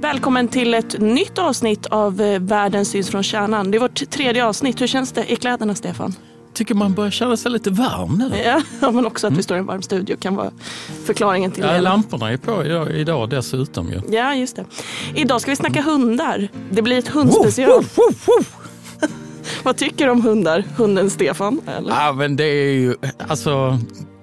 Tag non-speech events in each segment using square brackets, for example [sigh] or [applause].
Välkommen till ett nytt avsnitt av eh, Världen syns från kärnan. Det är vårt tredje avsnitt. Hur känns det i kläderna, Stefan? tycker man börjar känna sig lite varm nu. Ja, [laughs] men också att vi står i en varm studio kan vara förklaringen till ja, det. Lamporna är på idag, dessutom. Ju. Ja, just det. Idag ska vi snacka hundar. Det blir ett hundspecial. Woof, woof, woof, [laughs] Vad tycker du om hundar? Hunden Stefan? Eller? Ja, men det är ju, alltså,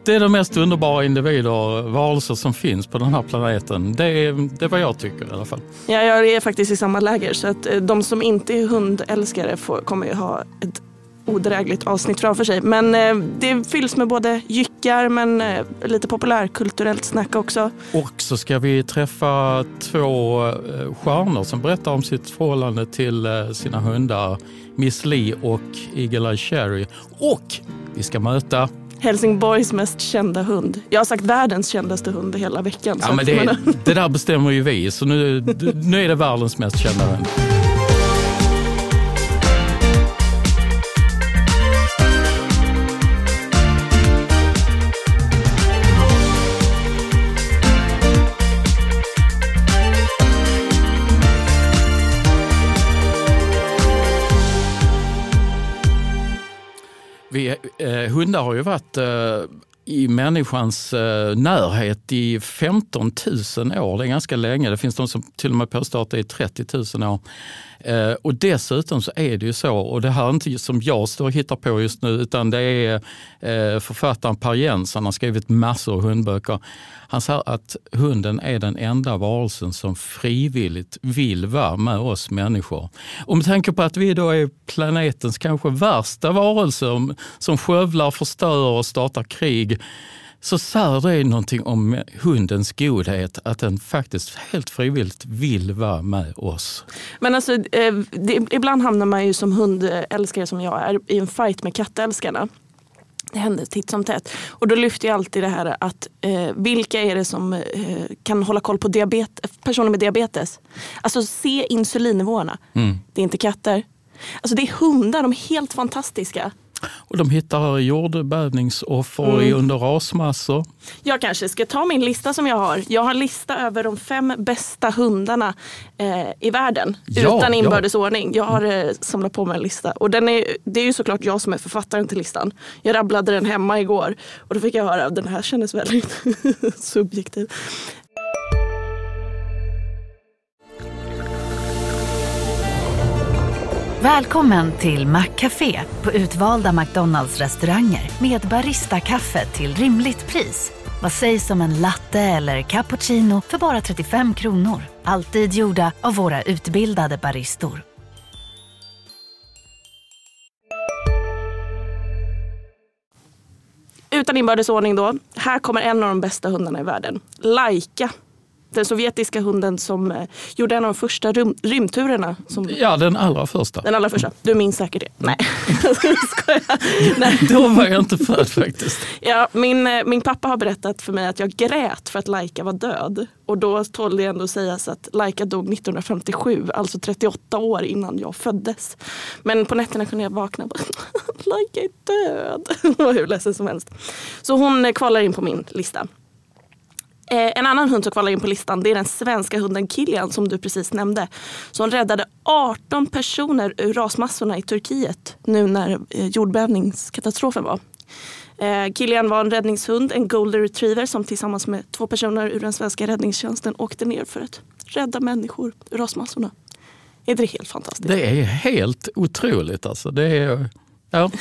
det är de mest underbara individer, varelser som finns på den här planeten. Det är, det är vad jag tycker i alla fall. Ja, jag är faktiskt i samma läger så att eh, de som inte är hundälskare får, kommer ju ha ett odrägligt avsnitt framför sig. Men eh, det fylls med både jyckar men eh, lite populärkulturellt snack också. Och så ska vi träffa två eh, stjärnor som berättar om sitt förhållande till eh, sina hundar. Miss Li och Eagle Eye Cherry. Och vi ska möta Helsingborgs mest kända hund. Jag har sagt världens kändaste hund hela veckan. Ja, men det, det där bestämmer ju vi, så nu, nu är det världens mest kända hund. Hundar har ju varit eh, i människans eh, närhet i 15 000 år. Det är ganska länge. Det finns de som till och med påstår att det är 30 000 år. Eh, och dessutom så är det ju så, och det här är inte som jag står och hittar på just nu, utan det är eh, författaren Per Jensen, han har skrivit massor av hundböcker. Han säger att hunden är den enda varelsen som frivilligt vill vara med oss människor. Och med tanke på att vi då är planetens kanske värsta varelser som skövlar, förstör och startar krig så säger det någonting om hundens godhet, att den faktiskt helt frivilligt vill vara med oss. Men alltså, eh, det, ibland hamnar man ju som hundälskare som jag är i en fight med kattälskarna. Det händer titt som tätt. Och då lyfter jag alltid det här att eh, vilka är det som eh, kan hålla koll på diabet personer med diabetes? Alltså se insulinnivåerna. Mm. Det är inte katter. Alltså det är hundar, de är helt fantastiska. Och de hittar jordbävningsoffer mm. under rasmassor. Jag kanske ska ta min lista som jag har. Jag har en lista över de fem bästa hundarna eh, i världen. Ja, utan inbördes ja. ordning. Jag har eh, samlat på mig en lista. Och den är, det är ju såklart jag som är författaren till listan. Jag rabblade den hemma igår och då fick jag höra att den här kändes väldigt [laughs] subjektiv. Välkommen till Maccafé på utvalda McDonalds restauranger med Baristakaffe till rimligt pris. Vad sägs om en latte eller cappuccino för bara 35 kronor? Alltid gjorda av våra utbildade baristor. Utan inbördes ordning då. Här kommer en av de bästa hundarna i världen. Laika den sovjetiska hunden som eh, gjorde en av de första rym rymturerna. Som... Ja, den allra första. Den allra första. Du minns säkert det. Nej, [laughs] Nej. Då var jag inte född faktiskt. Ja, min, eh, min pappa har berättat för mig att jag grät för att Laika var död. Och då tål det ändå sägas att Laika dog 1957, alltså 38 år innan jag föddes. Men på nätterna kunde jag vakna och bara, [laughs] Laika är död. [laughs] var hur ledsen som helst. Så hon eh, kvalar in på min lista. Eh, en annan hund som kvalar in på listan det är den svenska hunden Kilian som du precis nämnde. Som räddade 18 personer ur rasmassorna i Turkiet nu när eh, jordbävningskatastrofen var. Eh, Kilian var en räddningshund, en golden retriever som tillsammans med två personer ur den svenska räddningstjänsten åkte ner för att rädda människor ur rasmassorna. Är det helt fantastiskt? Det är helt otroligt alltså. Det är, ja.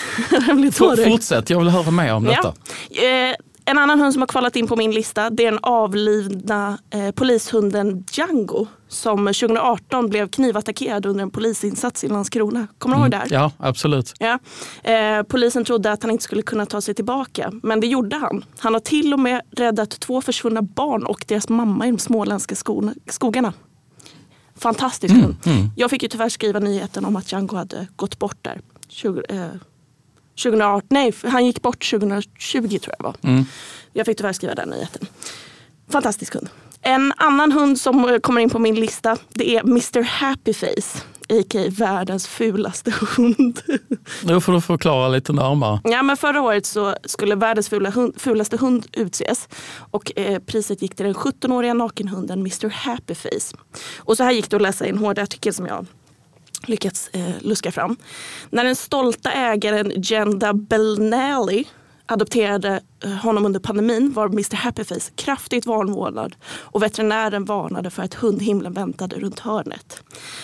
[laughs] Fortsätt, jag vill höra mer om detta. Ja. En annan hund som har kvalat in på min lista det är den avlidna eh, polishunden Django som 2018 blev knivattackerad under en polisinsats i Landskrona. Kommer du mm. ihåg det? Ja, absolut. Ja. Eh, polisen trodde att han inte skulle kunna ta sig tillbaka, men det gjorde han. Han har till och med räddat två försvunna barn och deras mamma i de småländska skogarna. Fantastisk mm. hund. Mm. Jag fick ju tyvärr skriva nyheten om att Django hade gått bort där. 20, eh, 2018, nej han gick bort 2020 tror jag var. Mm. Jag fick tyvärr skriva den nyheten. Fantastisk hund. En annan hund som kommer in på min lista det är Mr Happyface. a.k.a. världens fulaste [laughs] hund. Nu får du förklara lite närmare. Ja, men förra året så skulle världens fula hund, fulaste hund utses och eh, priset gick till den 17-åriga nakenhunden Mr Happyface. Och så här gick det att läsa i en hård artikel som jag lyckats eh, luska fram. När den stolta ägaren Genda Belnelli adopterade eh, honom under pandemin var Mr Happyface kraftigt vanvårdad och veterinären varnade för att hundhimlen väntade runt hörnet.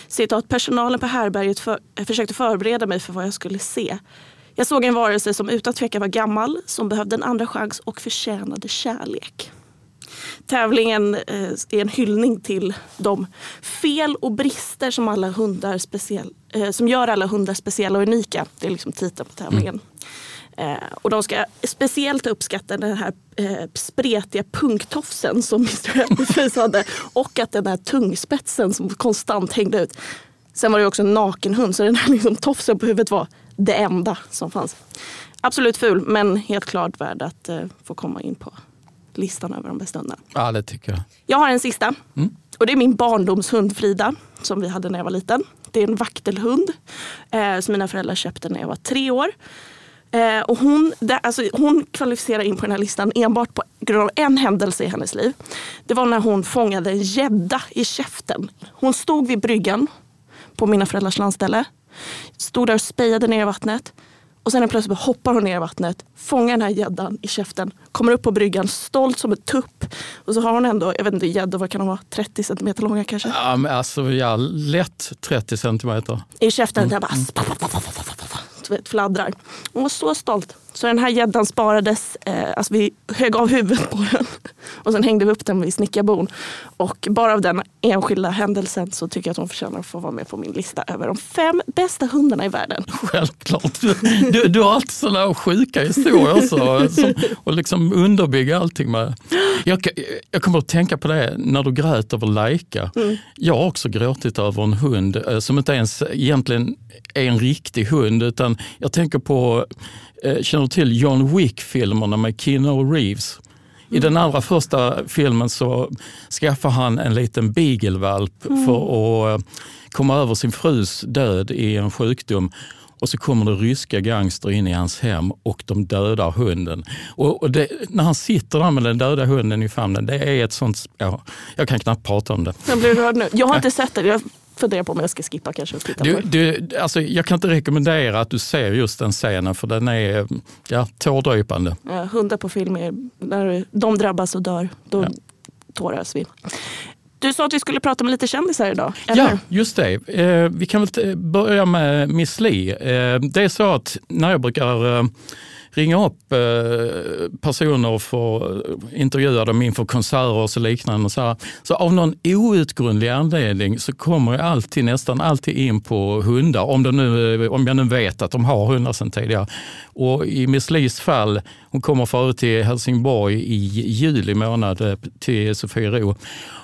Citat, personalen på härberget för, eh, försökte förbereda mig för vad jag skulle se. Jag såg en varelse som utan tvekan var gammal, som behövde en andra chans och förtjänade kärlek. Tävlingen eh, är en hyllning till de fel och brister som, alla hundar speciell, eh, som gör alla hundar speciella och unika. Det är liksom titeln på tävlingen. Eh, och de ska speciellt uppskatta den här eh, spretiga punktofsen som Mr Happyface hade och att den här tungspetsen som konstant hängde ut. Sen var det också en nakenhund så den här liksom, tofsen på huvudet var det enda som fanns. Absolut ful men helt klart värd att eh, få komma in på listan över de bästa hundarna. Ja, det tycker jag. Jag har en sista. Och det är min barndomshund Frida som vi hade när jag var liten. Det är en vaktelhund eh, som mina föräldrar köpte när jag var tre år. Eh, och hon, det, alltså, hon kvalificerar in på den här listan enbart på grund av en händelse i hennes liv. Det var när hon fångade en gädda i käften. Hon stod vid bryggan på mina föräldrars landställe. Stod där och spejade ner i vattnet. Och sen plötsligt hoppar hon ner i vattnet, fångar den här gäddan i käften, kommer upp på bryggan stolt som en tupp. Och så har hon ändå, jag vet inte, gäddor, vad kan de vara? 30 centimeter långa kanske? Ja, men alltså, ja, lätt 30 centimeter. I käften, där bara du vet, fladdrar. Hon var så stolt. Så den här gäddan sparades, eh, alltså vi högg av huvudet på den och sen hängde vi upp den vid snickarbon. Och bara av den enskilda händelsen så tycker jag att hon förtjänar att få vara med på min lista över de fem bästa hundarna i världen. Självklart. Du, du har alltid sådana sjuka historier så, som, och liksom underbygga allting med. Jag, jag kommer att tänka på det när du grät över Laika. Mm. Jag har också gråtit över en hund eh, som inte ens egentligen är en riktig hund utan jag tänker på, eh, känner du till John Wick-filmerna med Keanu Reeves? I den allra första filmen så skaffar han en liten beaglevalp för att eh, komma över sin frus död i en sjukdom. Och så kommer det ryska gangster in i hans hem och de dödar hunden. Och, och det, när han sitter där med den döda hunden i famnen, det är ett sånt... Ja, jag kan knappt prata om det. Jag blir rörd nu. Jag har inte sett det. Jag funderar på om jag ska skippa kanske och titta Du, du, alltså, jag kan inte rekommendera att du ser just den scenen för den är ja, tårdrypande. Ja, hundar på film, är, när de drabbas och dör, då tåras vi. Du sa att vi skulle prata med lite kändisar idag. eller Ja, just det. Eh, vi kan väl börja med Miss Li. Eh, det är så att när jag brukar eh, ringa upp eh, personer och få eh, intervjua dem inför konserter och så liknande. Och så, här, så av någon outgrundlig anledning så kommer jag alltid, nästan alltid in på hundar. Om, de nu, eh, om jag nu vet att de har hundar sedan tidigare. Och i Miss Lis fall, hon kommer förut till Helsingborg i juli månad till Sofiero.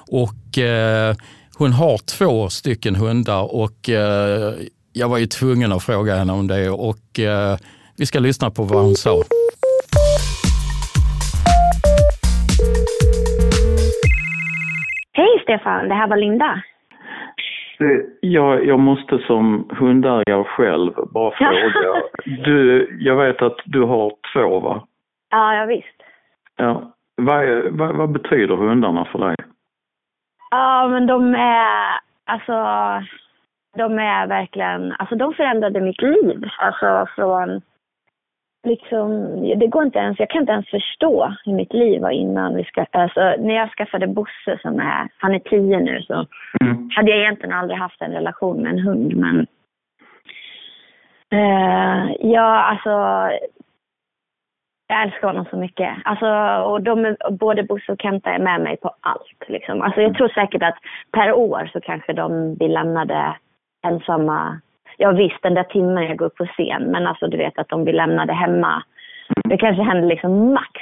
Och eh, hon har två stycken hundar och eh, jag var ju tvungen att fråga henne om det och eh, vi ska lyssna på vad hon sa. Hej Stefan, det här var Linda. Jag, jag måste som hundägare själv bara fråga. Du, jag vet att du har två va? Ja, ja visst. Ja. Vad, vad, vad betyder hundarna för dig? Ja, men de är, alltså, de är verkligen, alltså de förändrade mitt liv. Alltså från, liksom, det går inte ens, jag kan inte ens förstå hur mitt liv var innan vi ska, alltså när jag skaffade Bosse som är, han är tio nu så Mm. hade jag egentligen aldrig haft en relation med en hund, men eh, ja, alltså jag älskar honom så mycket. Alltså, och de både Bosse och Kenta är med mig på allt. Liksom. Alltså, jag tror säkert att per år så kanske de blir lämnade ensamma. Ja visst, den där timmen jag går upp på scen, men alltså du vet att de blir lämnade hemma. Det kanske händer liksom max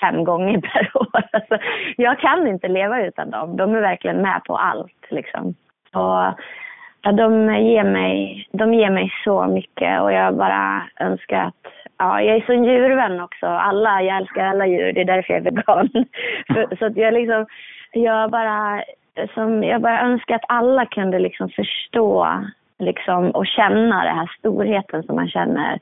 fem gånger per [laughs] år. Alltså, jag kan inte leva utan dem. De är verkligen med på allt. Liksom. Och, ja, de, ger mig, de ger mig så mycket och jag bara önskar att... Ja, jag är så djurvän också. Alla, jag älskar alla djur. Det är därför jag är vegan. [laughs] så, så att jag liksom... Jag bara... som jag bara önskar att alla kunde liksom förstå liksom, och känna den här storheten som man känner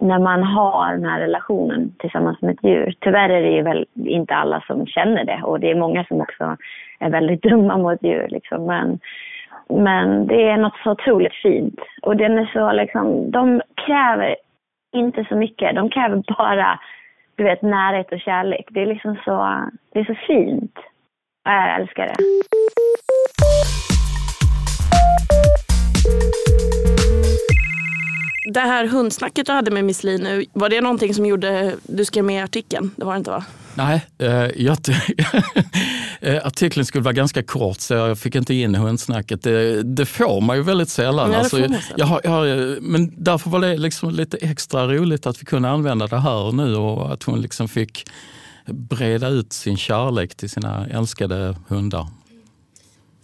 när man har den här relationen tillsammans med ett djur. Tyvärr är det ju väl inte alla som känner det och det är många som också är väldigt [laughs] dumma mot djur. Liksom. Men, men det är något så otroligt fint. Och den är så liksom, de kräver inte så mycket. De kräver bara du vet, närhet och kärlek. Det är liksom så, det är så fint. Jag älskar det. Det här hundsnacket du hade med Miss Li nu, var det någonting som gjorde du skrev med i artikeln? Det var det inte va? Nej, eh, jag, [laughs] eh, artikeln skulle vara ganska kort så jag fick inte in hundsnacket. Det, det får man ju väldigt sällan. Alltså, jag, har, jag har, men därför var det liksom lite extra roligt att vi kunde använda det här nu och att hon liksom fick breda ut sin kärlek till sina älskade hundar.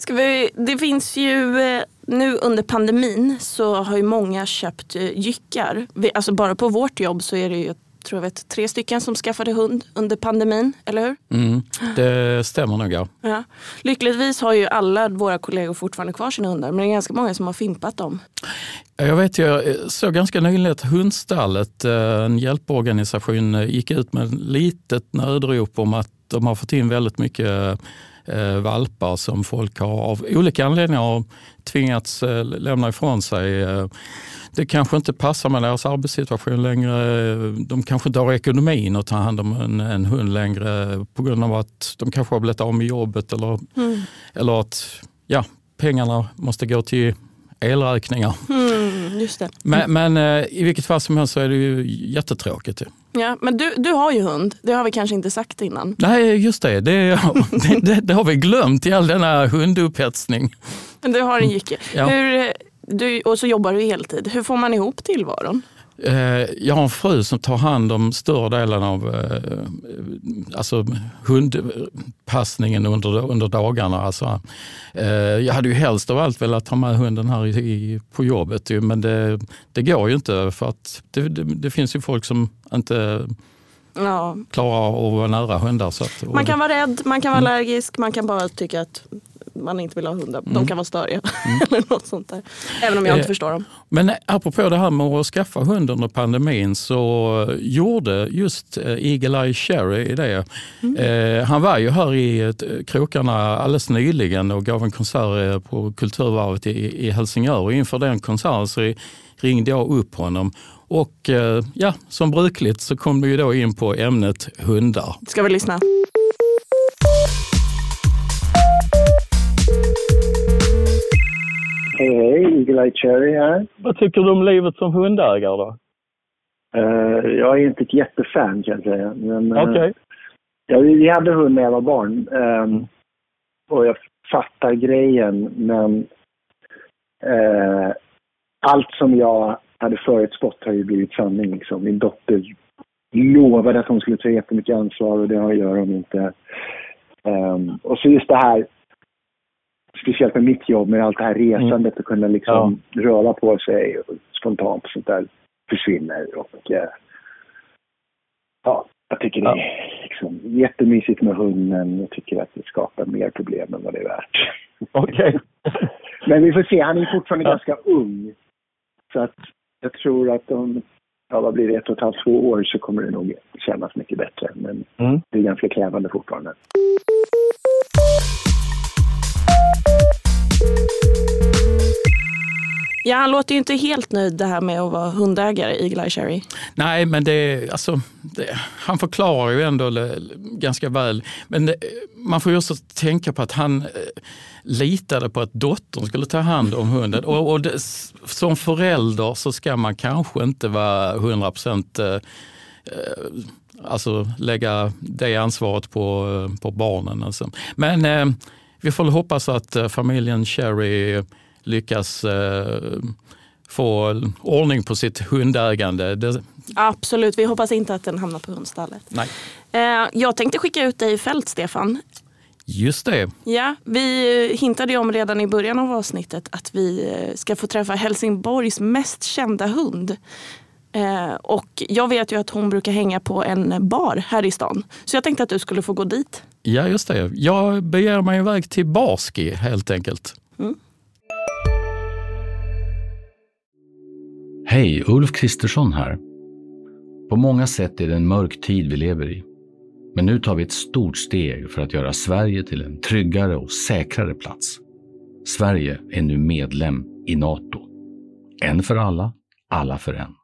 Ska vi, det finns ju eh, nu under pandemin så har ju många köpt jyckar. Alltså bara på vårt jobb så är det ju tror jag vet, tre stycken som skaffade hund under pandemin, eller hur? Mm, det stämmer nog ja. ja. Lyckligtvis har ju alla våra kollegor fortfarande kvar sina hundar men det är ganska många som har fimpat dem. Jag vet, jag såg ganska nyligen att Hundstallet, en hjälporganisation, gick ut med ett litet nödrop om att de har fått in väldigt mycket valpar som folk har av olika anledningar tvingats lämna ifrån sig det kanske inte passar med deras arbetssituation längre. De kanske inte har ekonomin att ta hand om en, en hund längre på grund av att de kanske har blivit av med jobbet eller, mm. eller att ja, pengarna måste gå till elräkningar. Mm, just det. Men, men, eh, i vilket fall som helst så är det ju jättetråkigt. Ja, men du, du har ju hund, det har vi kanske inte sagt innan. Nej, just det. Det, [laughs] det, det, det har vi glömt i all denna hundupphetsning. Men du har en jycke. Ja. Hur, du, och så jobbar du heltid. Hur får man ihop tillvaron? Eh, jag har en fru som tar hand om större delen av eh, alltså hundpassningen under, under dagarna. Alltså, eh, jag hade ju helst av allt velat ha med hunden här i, på jobbet men det, det går ju inte för att det, det, det finns ju folk som inte ja. klarar av att vara nära hundar. Så att, man kan vara rädd, man kan vara allergisk, man kan bara tycka att man inte vill ha hundar. Mm. De kan vara störiga. Mm. [laughs] eller något sånt där. Även om jag inte eh, förstår dem. Men apropå det här med att skaffa hund under pandemin så gjorde just eh, Eagle Eye Cherry det. Mm. Eh, han var ju här i krokarna alldeles nyligen och gav en konsert eh, på Kulturvarvet i, i Helsingör. Och inför den konserten så ringde jag upp honom och eh, ja, som brukligt så kom vi då in på ämnet hundar. Ska vi lyssna? Hej, hej. Eagle Eye Cherry här. Vad tycker du om livet som hundägare då? Uh, jag är inte ett jättefan kan jag säga. Men, uh, okay. ja, vi hade hund när jag var barn. Um, och jag fattar grejen, men uh, allt som jag hade förutspått har ju blivit sanning. Liksom. Min dotter lovade att hon skulle ta jättemycket ansvar och det gör hon inte. Um, och så just det här speciellt med mitt jobb, med allt det här mm. resandet mm. och kunna liksom ja. röra på sig spontant och sånt där försvinner. Och, eh, ja, jag tycker det är liksom jättemysigt med hunden. Jag tycker att det skapar mer problem än vad det är värt. Okej. Okay. [laughs] Men vi får se, han är fortfarande ja. ganska ung. Så att jag tror att om, ja vad blir det, ett och ett halvt, två år så kommer det nog kännas mycket bättre. Men mm. det är ganska krävande fortfarande. Ja, han låter ju inte helt nöjd det här med att vara hundägare, Eagle Eye Cherry. Nej, men det, alltså, det, han förklarar ju ändå ganska väl. Men det, man får ju också tänka på att han eh, litade på att dottern skulle ta hand om hunden. Och, och det, som förälder så ska man kanske inte vara 100 procent eh, eh, alltså lägga det ansvaret på, eh, på barnen. Alltså. Men eh, vi får hoppas att eh, familjen Cherry lyckas eh, få ordning på sitt hundägande. Det... Absolut, vi hoppas inte att den hamnar på hundstallet. Nej. Eh, jag tänkte skicka ut dig i fält, Stefan. Just det. Ja, vi hintade om redan i början av avsnittet att vi ska få träffa Helsingborgs mest kända hund. Eh, och jag vet ju att hon brukar hänga på en bar här i stan. Så jag tänkte att du skulle få gå dit. Ja, just det. Jag beger mig iväg till Barski helt enkelt. Mm. Hej, Ulf Kristersson här. På många sätt är det en mörk tid vi lever i. Men nu tar vi ett stort steg för att göra Sverige till en tryggare och säkrare plats. Sverige är nu medlem i Nato. En för alla, alla för en.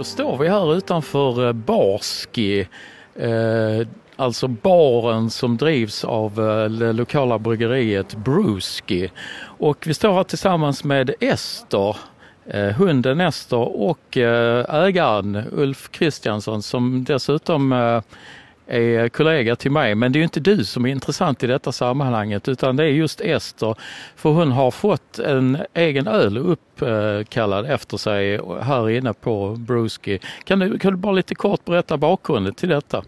Då står vi här utanför eh, Barski, eh, alltså baren som drivs av eh, det lokala bryggeriet Bruski. Och vi står här tillsammans med Ester, eh, hunden Ester och eh, ägaren Ulf Kristiansson som dessutom är kollega till mig. Men det är inte du som är intressant i detta sammanhanget utan det är just Ester. För hon har fått en egen öl uppkallad efter sig här inne på Bruski. Kan du, kan du bara lite kort berätta bakgrunden till detta?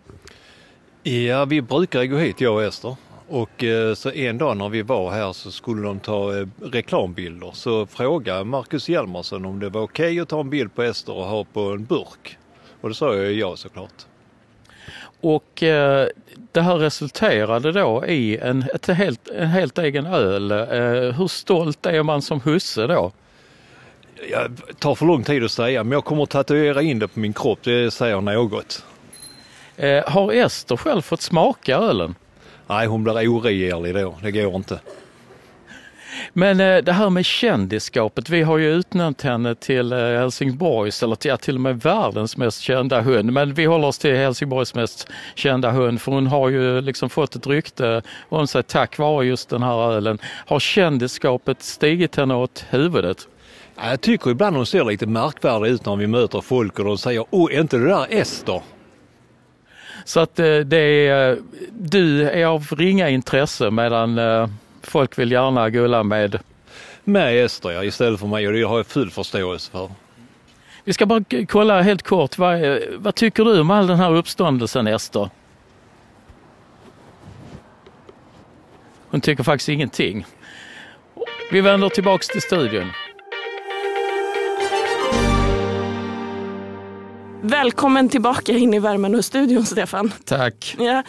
Ja, vi brukar gå hit jag och Ester. Och eh, så en dag när vi var här så skulle de ta eh, reklambilder. Så frågade Marcus Hjalmarsson om det var okej okay att ta en bild på Ester och ha på en burk. Och det sa jag ja såklart. Och eh, det här resulterade då i en, ett helt, en helt egen öl. Eh, hur stolt är man som husse då? Det tar för lång tid att säga men jag kommer att tatuera in det på min kropp, det säger något. Eh, har Ester själv fått smaka ölen? Nej, hon blir oregerlig då, det går inte. Men eh, det här med kändisskapet, vi har ju utnämnt henne till eh, Helsingborgs, eller till, till och med världens mest kända hund. Men vi håller oss till Helsingborgs mest kända hund för hon har ju liksom fått ett rykte om sig tack vare just den här ölen. Har kändisskapet stigit henne åt huvudet? Jag tycker ibland hon ser lite märkvärdig ut när vi möter folk och de säger Åh, är inte det där Ester? Så att eh, det är, du är av ringa intresse medan folk vill gärna gulla med med Ester ja, istället för mig och det har jag full förståelse för. Vi ska bara kolla helt kort, vad, vad tycker du om all den här uppståndelsen Ester? Hon tycker faktiskt ingenting. Vi vänder tillbaks till studion. Välkommen tillbaka in i värmen och studion Stefan. Tack. Ja.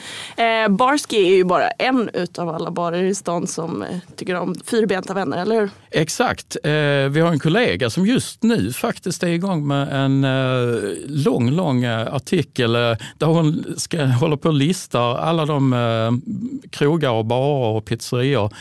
Eh, Barski är ju bara en utav alla barer i stan som eh, tycker om fyrbenta vänner, eller hur? Exakt. Eh, vi har en kollega som just nu faktiskt är igång med en eh, lång, lång eh, artikel eh, där hon ska hålla på och lista alla de krogar och barer och pizzerior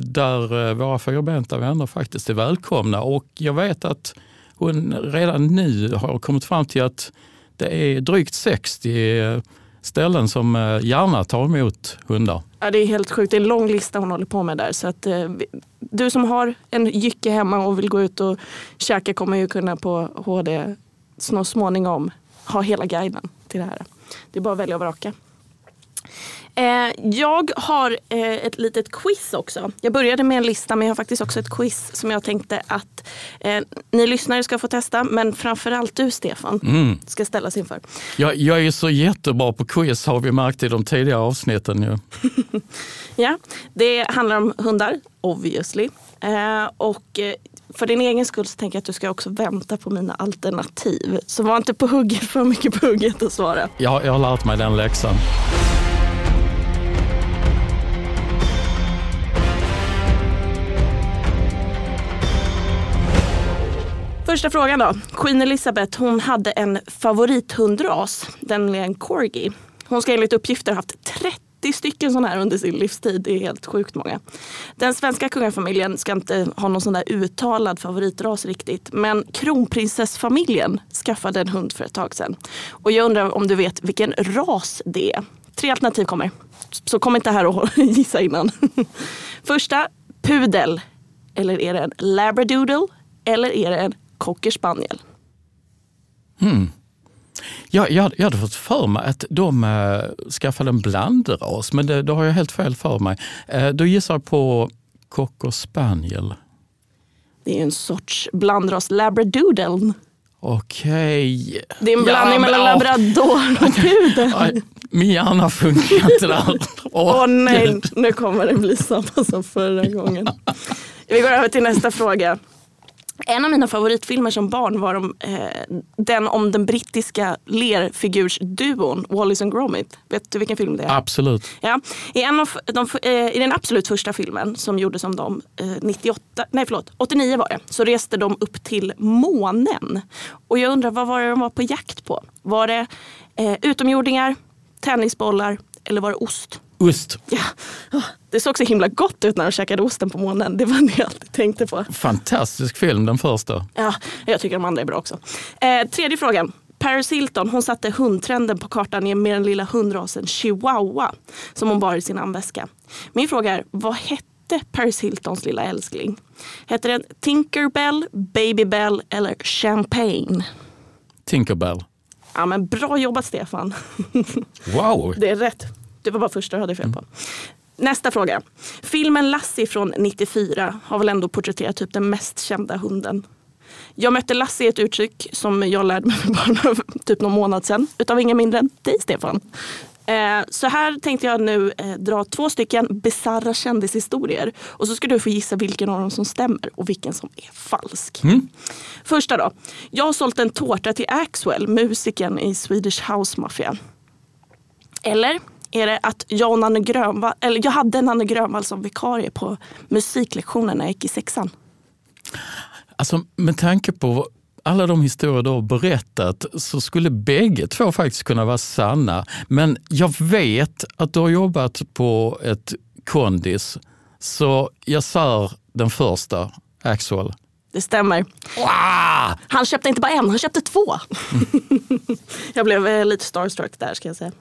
där våra fyrbenta vänner faktiskt är välkomna. Och jag vet att hon redan nu har kommit fram till att det är drygt 60 ställen som eh, gärna tar emot hundar. Ja, det är helt sjukt. Det är en lång lista hon håller på med där. Så att, eh, du som har en jycke hemma och vill gå ut och käka kommer ju kunna på HD så småningom ha hela guiden till det här. Det är bara att välja och vraka. Eh, jag har eh, ett litet quiz också. Jag började med en lista men jag har faktiskt också ett quiz som jag tänkte att eh, ni lyssnare ska få testa. Men framförallt du Stefan mm. ska ställas inför. Jag, jag är så jättebra på quiz har vi märkt i de tidigare avsnitten. Ja, [laughs] ja det handlar om hundar, obviously. och för din egen skull så tänker jag att du ska också vänta på mina alternativ. Så var inte på hugget för mycket på hugget att svara. Ja, jag har lärt mig den läxan. Första frågan då. Queen Elizabeth hon hade en favorithundras, nämligen corgi. Hon ska enligt uppgifter ha haft 30 stycken sådana här under sin livstid. Det är helt sjukt många. Den svenska kungafamiljen ska inte ha någon sån där uttalad favoritras riktigt. Men kronprinsessfamiljen skaffade en hund för ett tag sedan. Och jag undrar om du vet vilken ras det är? Tre alternativ kommer. Så kom inte här och [laughs] gissa innan. [laughs] Första, pudel. Eller är det en labradoodle? Eller är det en cocker spaniel. Hmm. Jag, jag, jag hade fått för mig att de äh, skaffade en blandras, men det, det har jag helt fel för mig. Äh, då gissar jag på cocker spaniel. Det är en sorts blandras labradoodle. Okej. Det är en blandning Ja, mellan ja. labrador och [laughs] pudel. Min hjärna funkar inte där. [laughs] Åh nej, Gud. nu kommer det bli samma som förra gången. [laughs] Vi går över till nästa fråga. En av mina favoritfilmer som barn var de, eh, den om den brittiska lerfigursduon Wallis and Gromit. Vet du vilken film det är? Absolut. Ja. I, en av de, eh, I den absolut första filmen som gjordes om dem, eh, 98, nej förlåt, 89 var det, så reste de upp till månen. Och jag undrar, vad var det de var på jakt på? Var det eh, utomjordingar, tennisbollar eller var det ost? Ost. Ja. Det såg så himla gott ut när de käkade osten på månen. Det var [laughs] det jag alltid tänkte på. Fantastisk film, den första. Ja, jag tycker de andra är bra också. Eh, tredje frågan. Paris Hilton hon satte hundtrenden på kartan med den lilla hundrasen chihuahua som hon bar i sin armväska. Min fråga är, vad hette Paris Hiltons lilla älskling? Hette den Tinkerbell, Babybell eller Champagne? Tinkerbell. Ja, men bra jobbat Stefan. [laughs] Wow! Det är rätt. Det var bara första du hade fel på. Nästa fråga. Filmen Lassie från 94 har väl ändå porträtterat typ den mest kända hunden. Jag mötte Lassie i ett uttryck som jag lärde mig för bara [laughs] typ någon månad sedan utav ingen mindre än dig Stefan. Eh, Så här tänkte jag nu eh, dra två stycken bisarra kändishistorier och så ska du få gissa vilken av dem som stämmer och vilken som är falsk. Första då. Jag har sålt en tårta till Axwell, musikern i Swedish House Mafia. Eller är det att jag, och Nanne Grönvall, eller jag hade Nanne Grönvall som vikarie på musiklektionen när jag gick i sexan. Alltså, med tanke på alla de historier du har berättat så skulle bägge två faktiskt kunna vara sanna. Men jag vet att du har jobbat på ett kondis, så jag sär den första, Axel. Det stämmer. Han köpte inte bara en, han köpte två. [laughs] jag blev eh, lite starstruck där ska jag säga.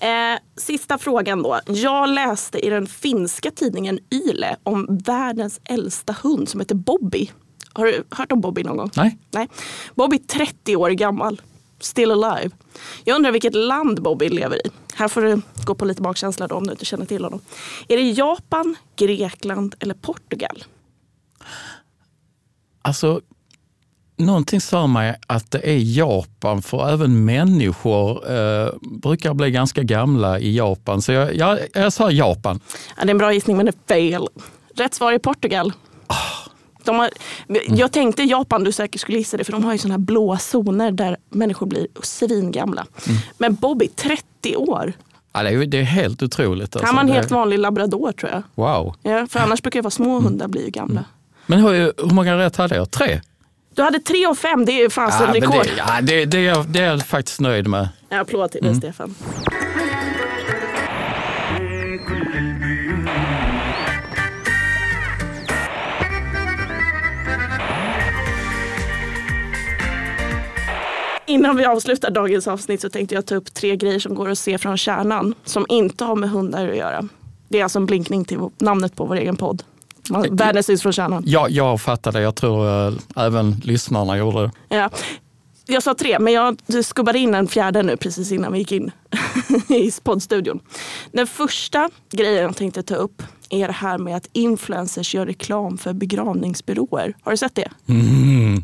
Eh, sista frågan då. Jag läste i den finska tidningen Yle om världens äldsta hund som heter Bobby. Har du hört om Bobby någon gång? Nej. Nej. Bobby är 30 år gammal. Still alive. Jag undrar vilket land Bobby lever i. Här får du gå på lite magkänsla då, om du inte känner till honom. Är det Japan, Grekland eller Portugal? Alltså, någonting sa mig att det är Japan, för även människor eh, brukar bli ganska gamla i Japan. Så jag, jag, jag sa Japan. Ja, det är en bra gissning men det är fel. Rätt svar är Portugal. De har, jag tänkte Japan du säkert skulle gissa det för de har ju såna här blåa zoner där människor blir svingamla. Men Bobby, 30 år. Ja, det, är, det är helt otroligt. Alltså. Han var en helt vanlig labrador tror jag. Wow. Ja, för annars brukar det vara små hundar blir ju gamla. Men hur, hur många rätt hade jag? Tre? Du hade tre och fem, det är fan Ja, rekord. det, ja, det, det, är, jag- det är jag faktiskt nöjd med. En applåd till dig Stefan. Innan vi avslutar dagens avsnitt så tänkte jag ta upp tre grejer som går att se från kärnan som inte har med hundar att göra. Det är alltså en blinkning till namnet på vår egen podd. Man- Världens ljus från kärnan. Ja, jag fattade, jag tror eh, även lyssnarna gjorde det. Ja. Jag sa tre, men jag skubbade in en fjärde nu precis innan vi gick in [laughs] i poddstudion. Den första grejen jag tänkte ta upp är det här med att influencers gör reklam för begravningsbyråer. Har du sett det? Mm.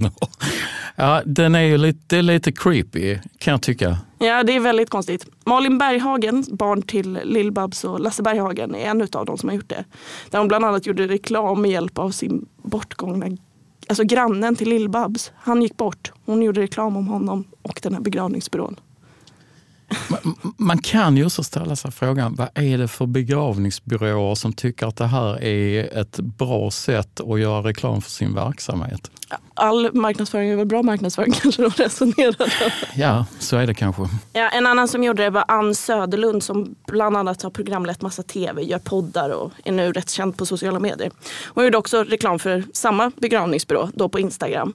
Ja, den är ju lite, det är lite creepy kan jag tycka. Ja, det är väldigt konstigt. Malin Berghagen, barn till Lill-Babs och Lasse Berghagen, är en av dem som har gjort det. Där hon bland annat gjorde reklam med hjälp av sin bortgångna Alltså grannen till Lill-Babs, han gick bort. Hon gjorde reklam om honom och den här begravningsbyrån. Man kan ju också ställa sig frågan, vad är det för begravningsbyråer som tycker att det här är ett bra sätt att göra reklam för sin verksamhet? All marknadsföring är väl bra marknadsföring [laughs] kanske de resonerade. Ja, så är det kanske. Ja, en annan som gjorde det var Ann Söderlund som bland annat har programlett massa tv, gör poddar och är nu rätt känd på sociala medier. Hon gjorde också reklam för samma begravningsbyrå, då på Instagram.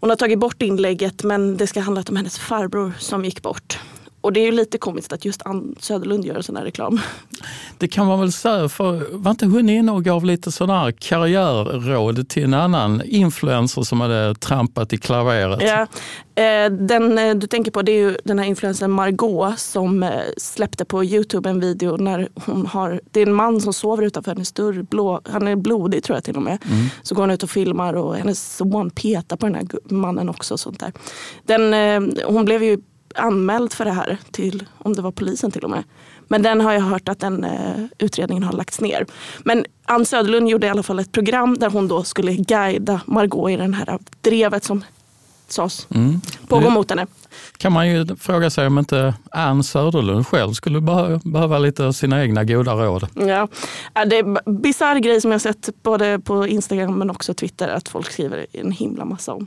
Hon har tagit bort inlägget men det ska handla om hennes farbror som gick bort. Och det är ju lite komiskt att just Ann Söderlund gör en sån här reklam. Det kan man väl säga, för var inte hon inne och gav lite sådana karriärråd till en annan influencer som hade trampat i klaveret? Ja, eh, den eh, du tänker på det är ju den här influencern Margot som eh, släppte på Youtube en video när hon har, det är en man som sover utanför hennes dörr, blå, han är blodig tror jag till och med. Mm. Så går hon ut och filmar och hennes son petar på den här mannen också. Och sånt där. Den, hon blev ju anmäld för det här till, om det var polisen till och med. Men den har jag hört att den eh, utredningen har lagts ner. Men Ann Söderlund gjorde i alla fall ett program där hon då skulle guida Margot i den här drevet som sades Mm. pågår Det mot henne. kan man ju fråga sig om inte Ann Söderlund själv skulle behö- behöva lite sina egna goda råd. Ja. Ja, Det är en bisarr grej som jag sett både på Instagram men också Twitter att folk skriver en himla massa om.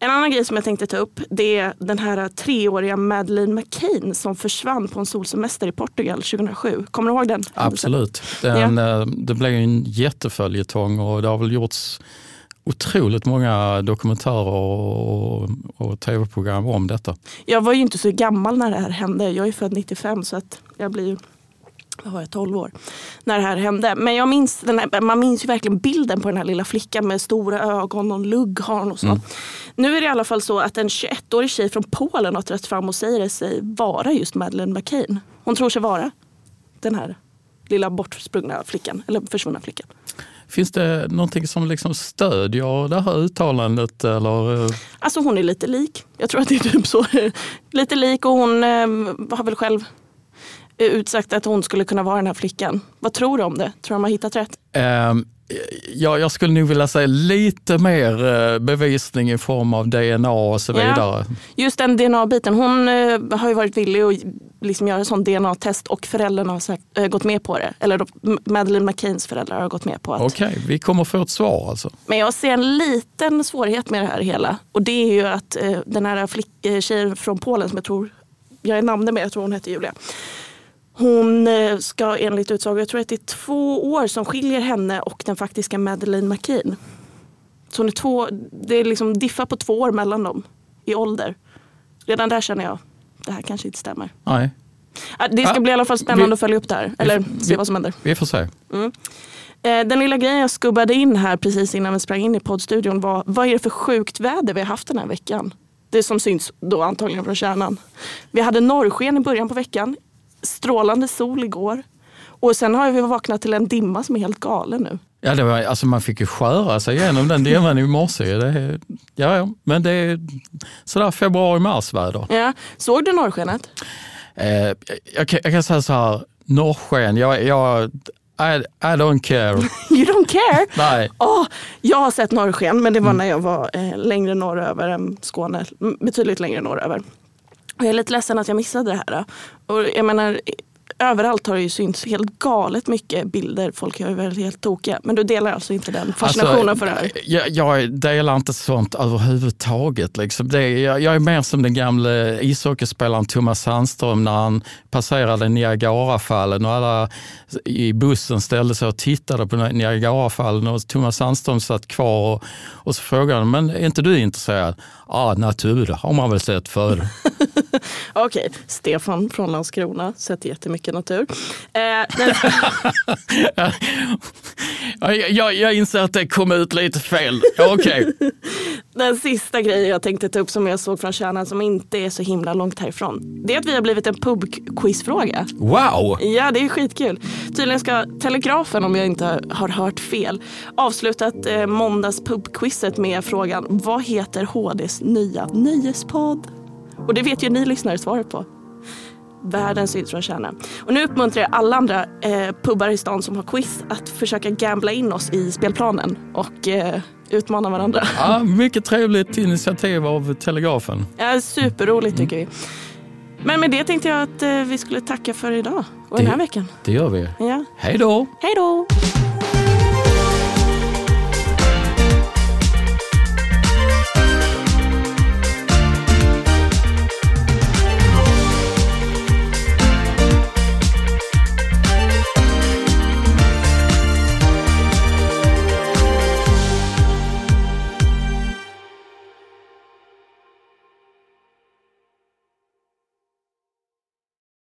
En annan grej som jag tänkte ta upp det är den här treåriga Madeleine McCain som försvann på en solsemester i Portugal 2007. Kommer du ihåg den? Absolut. Den, eh, Det blev en jätteföljetong och det har väl gjorts otroligt många dokumentärer och, och tv-program om detta. Jag var ju inte så gammal när det här hände. Jag är född 95 så att jag blir vad har jag, 12 år när det här hände. Men jag minns här, man minns ju verkligen bilden på den här lilla flickan med stora ögon och lugg har och så. Mm. Nu är det i alla fall så att en 21-årig tjej från Polen har trätt fram och säger sig vara just Madeleine McCain. Hon tror sig vara den här lilla bortsprungna flickan, eller försvunna flickan. Finns det någonting som liksom stödjer det här uttalandet? Eller? Alltså hon är lite lik. Jag tror att det är typ så. [laughs] lite lik och hon eh, har väl själv utsagt att hon skulle kunna vara den här flickan. Vad tror du om det? Tror du de har hittat rätt? Ehm, ja, jag skulle nog vilja säga lite mer eh, bevisning i form av DNA och så Ja. vidare. Just den DNA-biten. Hon eh, har ju varit villig att liksom göra en sån DNA-test och föräldrarna har sagt, eh, gått med på det. Eller då, Madeleine McCains föräldrar har gått med på att Okej, vi kommer få ett svar alltså. Men jag ser en liten svårighet med det här hela. Och det är ju att eh, den här flick, eh, tjejen från Polen som jag tror, jag är namnet med, jag tror hon heter Julia. Hon eh, ska enligt utsago, jag tror att det är två år som skiljer henne och den faktiska Madeleine McCain. Så hon är två, det är liksom diffa på två år mellan dem i ålder. Redan där känner jag, det här kanske inte stämmer. Nej, Det ska Ah, bli i alla fall spännande vi- att följa upp det här. Eller vi- se vad som händer. vi får se. Mm. Eh, Den lilla grejen jag skubbade in här precis innan vi sprang in i poddstudion var vad är det för sjukt väder vi har haft den här veckan? Det som syns då antagligen från kärnan. Vi hade norrsken i början på veckan, strålande sol igår och sen har vi vaknat till en dimma som är helt galen nu. Ja, det var, alltså man fick ju skära sig igenom den dimman i morse. Det, ja, ja, men det är sådär februari-mars-väder. Ja, såg du norrskenet? Eh, jag, kan, jag kan säga så här, norrsken, jag, jag, I, I don't care. [laughs] You don't care? Nej. Åh, jag har sett norrsken men det var när jag var eh, längre norröver än Skåne. Betydligt längre norröver. Och jag är lite ledsen att jag missade det här. Och jag menar, överallt har det ju synts helt galet mycket bilder. Folk är väl helt tokiga. Men du delar alltså inte den fascinationen för det här? Jag, jag delar inte sånt överhuvudtaget. Liksom. Det, jag, jag är mer som den gamle ishockeyspelaren Thomas Sandström när han passerade Niagarafallen och alla i bussen ställde sig och tittade på Niagarafallen och Thomas Sandström satt kvar och, och så frågade han, men är inte du intresserad? Ja, natur har man väl sett förr. [laughs] Okej, Stefan från Landskrona. Sett jättemycket natur. Eh, [laughs] jag, jag, jag inser att det kom ut lite fel. Okej. [laughs] Den sista grejen jag tänkte ta upp som jag såg från kärnan som inte är så himla långt härifrån. Det är att vi har blivit en pubquizfråga. Wow! Ja, det är skitkul. Tydligen ska Telegrafen, om jag inte har hört fel, avslutat eh, måndags pubquizet med frågan Vad heter HDs nya nöjespodd? Och det vet ju ni lyssnare svaret på. Världens influenskärna. Och nu uppmuntrar jag alla andra eh, pubbar i stan som har quiz att försöka gambla in oss i spelplanen och eh, utmana varandra. Ja, mycket trevligt initiativ av Telegrafen. Ja, superroligt tycker vi. Men med det tänkte jag att eh, vi skulle tacka för idag och den här veckan. Det gör vi. Ja. Hej då! Hej då!